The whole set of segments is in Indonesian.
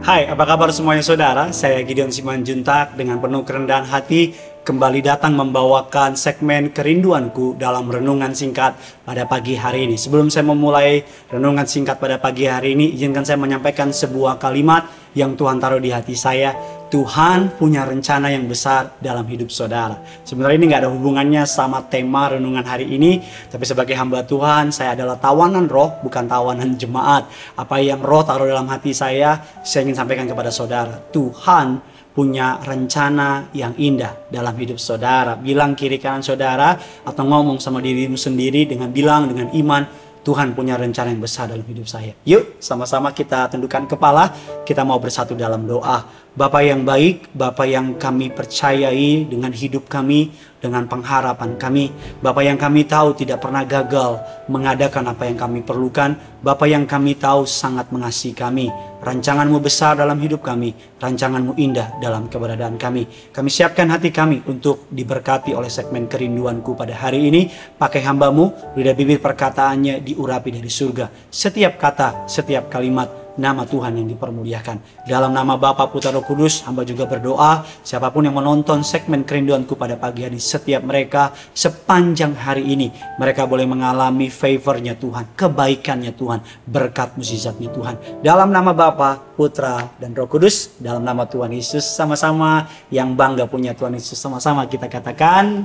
Hai, apa kabar semuanya saudara? Saya Gideon Simanjuntak dengan penuh kerendahan hati kembali datang membawakan segmen kerinduanku dalam renungan singkat pada pagi hari ini. Sebelum saya memulai renungan singkat pada pagi hari ini, izinkan saya menyampaikan sebuah kalimat yang Tuhan taruh di hati saya. Tuhan punya rencana yang besar dalam hidup saudara. Sebenarnya ini nggak ada hubungannya sama tema renungan hari ini, tapi sebagai hamba Tuhan, saya adalah tawanan roh, bukan tawanan jemaat. Apa yang roh taruh dalam hati saya, saya ingin sampaikan kepada saudara. Tuhan punya rencana yang indah dalam hidup saudara. Bilang kiri kanan saudara atau ngomong sama dirimu sendiri dengan bilang dengan iman, Tuhan punya rencana yang besar dalam hidup saya. Yuk, sama-sama kita tundukkan kepala, kita mau bersatu dalam doa. Bapak yang baik, Bapak yang kami percayai dengan hidup kami, dengan pengharapan kami. Bapak yang kami tahu tidak pernah gagal mengadakan apa yang kami perlukan. Bapak yang kami tahu sangat mengasihi kami. Rancanganmu besar dalam hidup kami. Rancanganmu indah dalam keberadaan kami. Kami siapkan hati kami untuk diberkati oleh segmen kerinduanku pada hari ini. Pakai hambamu, lidah bibir perkataannya diurapi dari surga. Setiap kata, setiap kalimat nama Tuhan yang dipermuliakan. Dalam nama Bapa Putra Roh Kudus, hamba juga berdoa siapa pun yang menonton segmen kerinduanku pada pagi hari setiap mereka sepanjang hari ini mereka boleh mengalami favornya Tuhan, kebaikannya Tuhan, berkat mukjizatnya Tuhan. Dalam nama Bapa, Putra dan Roh Kudus, dalam nama Tuhan Yesus sama-sama yang bangga punya Tuhan Yesus sama-sama kita katakan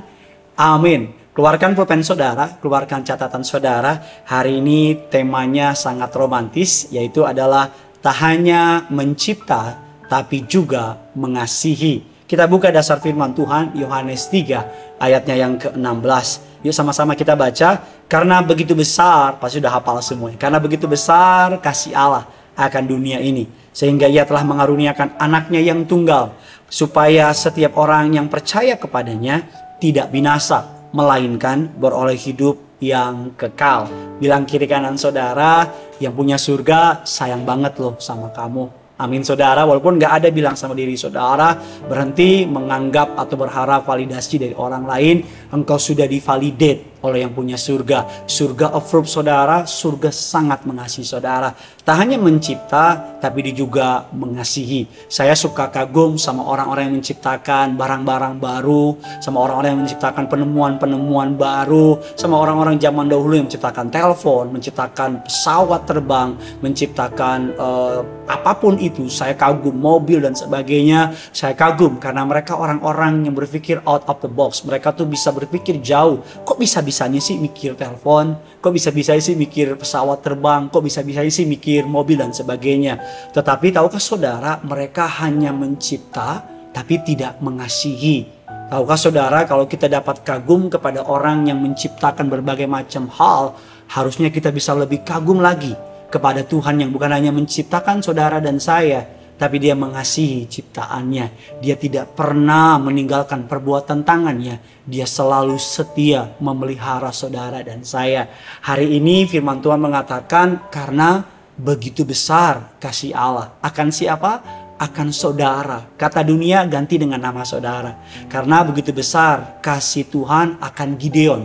amin. Keluarkan pulpen saudara, keluarkan catatan saudara. Hari ini temanya sangat romantis, yaitu adalah tak hanya mencipta, tapi juga mengasihi. Kita buka dasar firman Tuhan, Yohanes 3, ayatnya yang ke-16. Yuk sama-sama kita baca, karena begitu besar, pasti sudah hafal semuanya. Karena begitu besar kasih Allah akan dunia ini. Sehingga ia telah mengaruniakan anaknya yang tunggal. Supaya setiap orang yang percaya kepadanya tidak binasa melainkan beroleh hidup yang kekal. Bilang kiri kanan saudara yang punya surga sayang banget loh sama kamu. Amin saudara, walaupun nggak ada bilang sama diri saudara, berhenti menganggap atau berharap validasi dari orang lain, engkau sudah divalidate oleh yang punya surga. Surga approve saudara, surga sangat mengasihi saudara. Tak hanya mencipta, tapi dia juga mengasihi. Saya suka kagum sama orang-orang yang menciptakan barang-barang baru, sama orang-orang yang menciptakan penemuan-penemuan baru, sama orang-orang zaman dahulu yang menciptakan telepon, menciptakan pesawat terbang, menciptakan uh, apa pun itu. Saya kagum mobil dan sebagainya. Saya kagum karena mereka orang-orang yang berpikir out of the box. Mereka tuh bisa berpikir jauh. Kok bisa-bisanya sih mikir telepon? Kok bisa-bisanya sih mikir pesawat terbang? Kok bisa-bisanya sih mikir mobil dan sebagainya? Tetapi tahukah saudara, mereka hanya mencipta tapi tidak mengasihi. Tahukah saudara kalau kita dapat kagum kepada orang yang menciptakan berbagai macam hal, harusnya kita bisa lebih kagum lagi kepada Tuhan yang bukan hanya menciptakan saudara dan saya, tapi dia mengasihi ciptaannya. Dia tidak pernah meninggalkan perbuatan tangannya. Dia selalu setia memelihara saudara dan saya. Hari ini firman Tuhan mengatakan karena begitu besar kasih Allah. Akan siapa? Akan saudara. Kata dunia ganti dengan nama saudara. Karena begitu besar kasih Tuhan akan Gideon.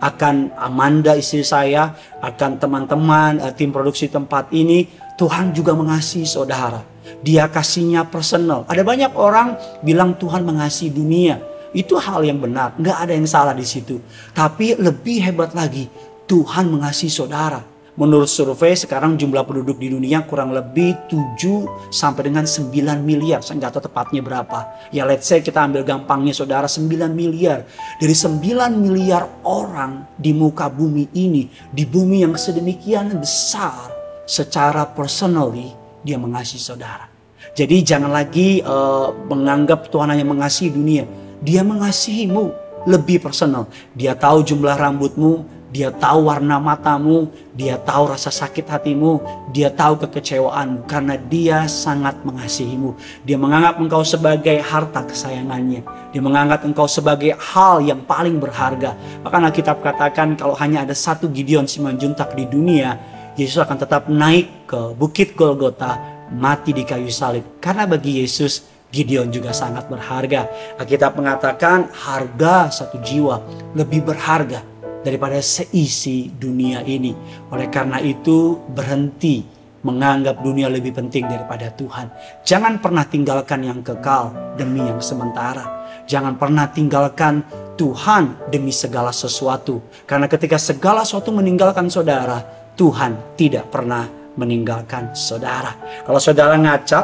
Akan Amanda istri saya, akan teman-teman eh, tim produksi tempat ini, Tuhan juga mengasihi saudara. Dia kasihnya personal. Ada banyak orang bilang Tuhan mengasihi dunia. Itu hal yang benar, nggak ada yang salah di situ. Tapi lebih hebat lagi, Tuhan mengasihi saudara. Menurut survei sekarang jumlah penduduk di dunia kurang lebih 7 sampai dengan 9 miliar. Saya nggak tahu tepatnya berapa. Ya let's say kita ambil gampangnya saudara 9 miliar. Dari 9 miliar orang di muka bumi ini, di bumi yang sedemikian besar, secara personally dia mengasihi saudara. Jadi jangan lagi uh, menganggap Tuhan hanya mengasihi dunia. Dia mengasihimu lebih personal. Dia tahu jumlah rambutmu, dia tahu warna matamu, dia tahu rasa sakit hatimu, dia tahu kekecewaanmu karena dia sangat mengasihimu. Dia menganggap engkau sebagai harta kesayangannya. Dia menganggap engkau sebagai hal yang paling berharga. Bahkan Alkitab katakan kalau hanya ada satu Gideon Simanjuntak di dunia, Yesus akan tetap naik ke Bukit Golgota, mati di kayu salib. Karena bagi Yesus, Gideon juga sangat berharga. Alkitab mengatakan harga satu jiwa lebih berharga daripada seisi dunia ini. Oleh karena itu berhenti menganggap dunia lebih penting daripada Tuhan. Jangan pernah tinggalkan yang kekal demi yang sementara. Jangan pernah tinggalkan Tuhan demi segala sesuatu. Karena ketika segala sesuatu meninggalkan saudara, Tuhan tidak pernah meninggalkan saudara. Kalau saudara ngaca,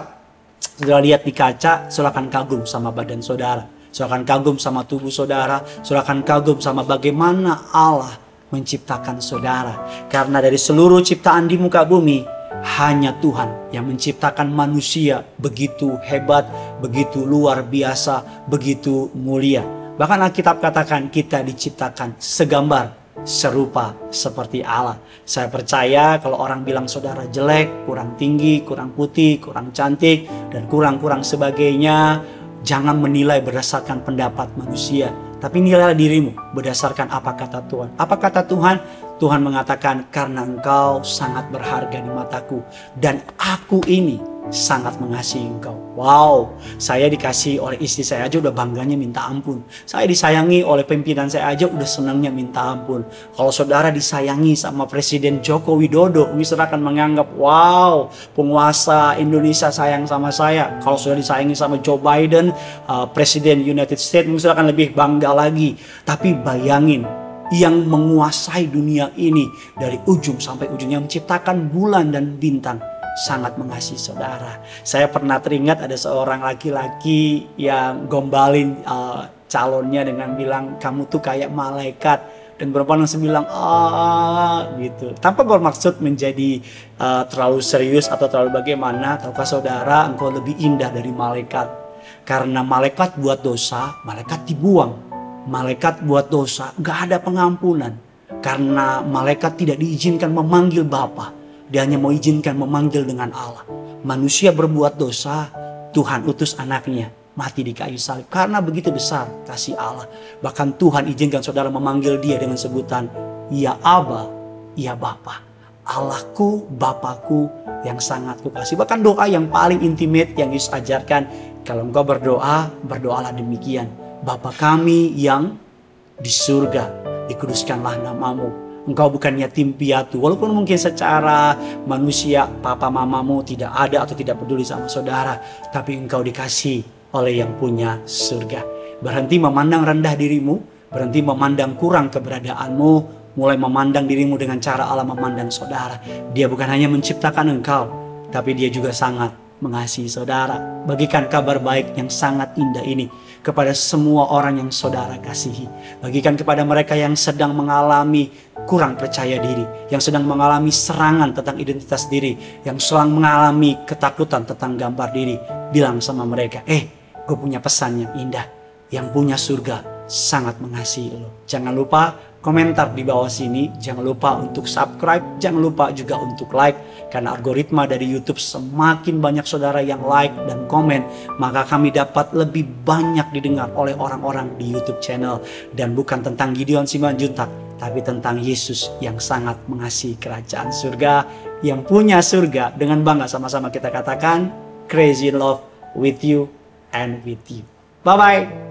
saudara lihat di kaca, silakan kagum sama badan saudara. Silakan kagum sama tubuh saudara. Silakan kagum sama bagaimana Allah menciptakan saudara. Karena dari seluruh ciptaan di muka bumi, hanya Tuhan yang menciptakan manusia begitu hebat, begitu luar biasa, begitu mulia. Bahkan Alkitab katakan kita diciptakan segambar, serupa seperti Allah. Saya percaya kalau orang bilang saudara jelek, kurang tinggi, kurang putih, kurang cantik, dan kurang-kurang sebagainya, jangan menilai berdasarkan pendapat manusia. Tapi nilailah dirimu berdasarkan apa kata Tuhan. Apa kata Tuhan? Tuhan mengatakan karena engkau sangat berharga di mataku dan aku ini sangat mengasihi engkau. Wow, saya dikasih oleh istri saya aja udah bangganya minta ampun. Saya disayangi oleh pimpinan saya aja udah senangnya minta ampun. Kalau saudara disayangi sama Presiden Joko Widodo, saudara akan menganggap, wow, penguasa Indonesia sayang sama saya. Kalau sudah disayangi sama Joe Biden, uh, Presiden United States, saudara akan lebih bangga lagi. Tapi bayangin, yang menguasai dunia ini dari ujung sampai ujung yang menciptakan bulan dan bintang sangat mengasihi saudara. Saya pernah teringat ada seorang laki-laki yang gombalin uh, calonnya dengan bilang kamu tuh kayak malaikat. Dan perempuan langsung bilang ah gitu. Tanpa bermaksud menjadi uh, terlalu serius atau terlalu bagaimana tahukah saudara engkau lebih indah dari malaikat. Karena malaikat buat dosa malaikat dibuang. Malaikat buat dosa, gak ada pengampunan. Karena malaikat tidak diizinkan memanggil Bapa, dia hanya mau izinkan memanggil dengan Allah. Manusia berbuat dosa, Tuhan utus anaknya mati di kayu salib. Karena begitu besar kasih Allah. Bahkan Tuhan izinkan saudara memanggil dia dengan sebutan, Ya Aba, Ya Bapa. Allahku, Bapakku yang sangat kukasih. Bahkan doa yang paling intimate yang Yesus ajarkan, kalau engkau berdoa, berdoalah demikian. Bapa kami yang di surga, dikuduskanlah namamu. Engkau bukan yatim piatu, walaupun mungkin secara manusia papa mamamu tidak ada atau tidak peduli sama saudara, tapi engkau dikasih oleh yang punya surga. Berhenti memandang rendah dirimu, berhenti memandang kurang keberadaanmu, mulai memandang dirimu dengan cara Allah memandang saudara. Dia bukan hanya menciptakan engkau, tapi dia juga sangat mengasihi saudara. Bagikan kabar baik yang sangat indah ini kepada semua orang yang saudara kasihi. Bagikan kepada mereka yang sedang mengalami kurang percaya diri, yang sedang mengalami serangan tentang identitas diri, yang sedang mengalami ketakutan tentang gambar diri. Bilang sama mereka, eh gue punya pesan yang indah. Yang punya surga sangat mengasihi lo. Jangan lupa komentar di bawah sini. Jangan lupa untuk subscribe, jangan lupa juga untuk like. Karena algoritma dari YouTube semakin banyak saudara yang like dan komen, maka kami dapat lebih banyak didengar oleh orang-orang di YouTube channel. Dan bukan tentang Gideon Simanjuntak, tapi tentang Yesus yang sangat mengasihi kerajaan surga, yang punya surga. Dengan bangga sama-sama kita katakan, crazy love with you and with you. Bye-bye.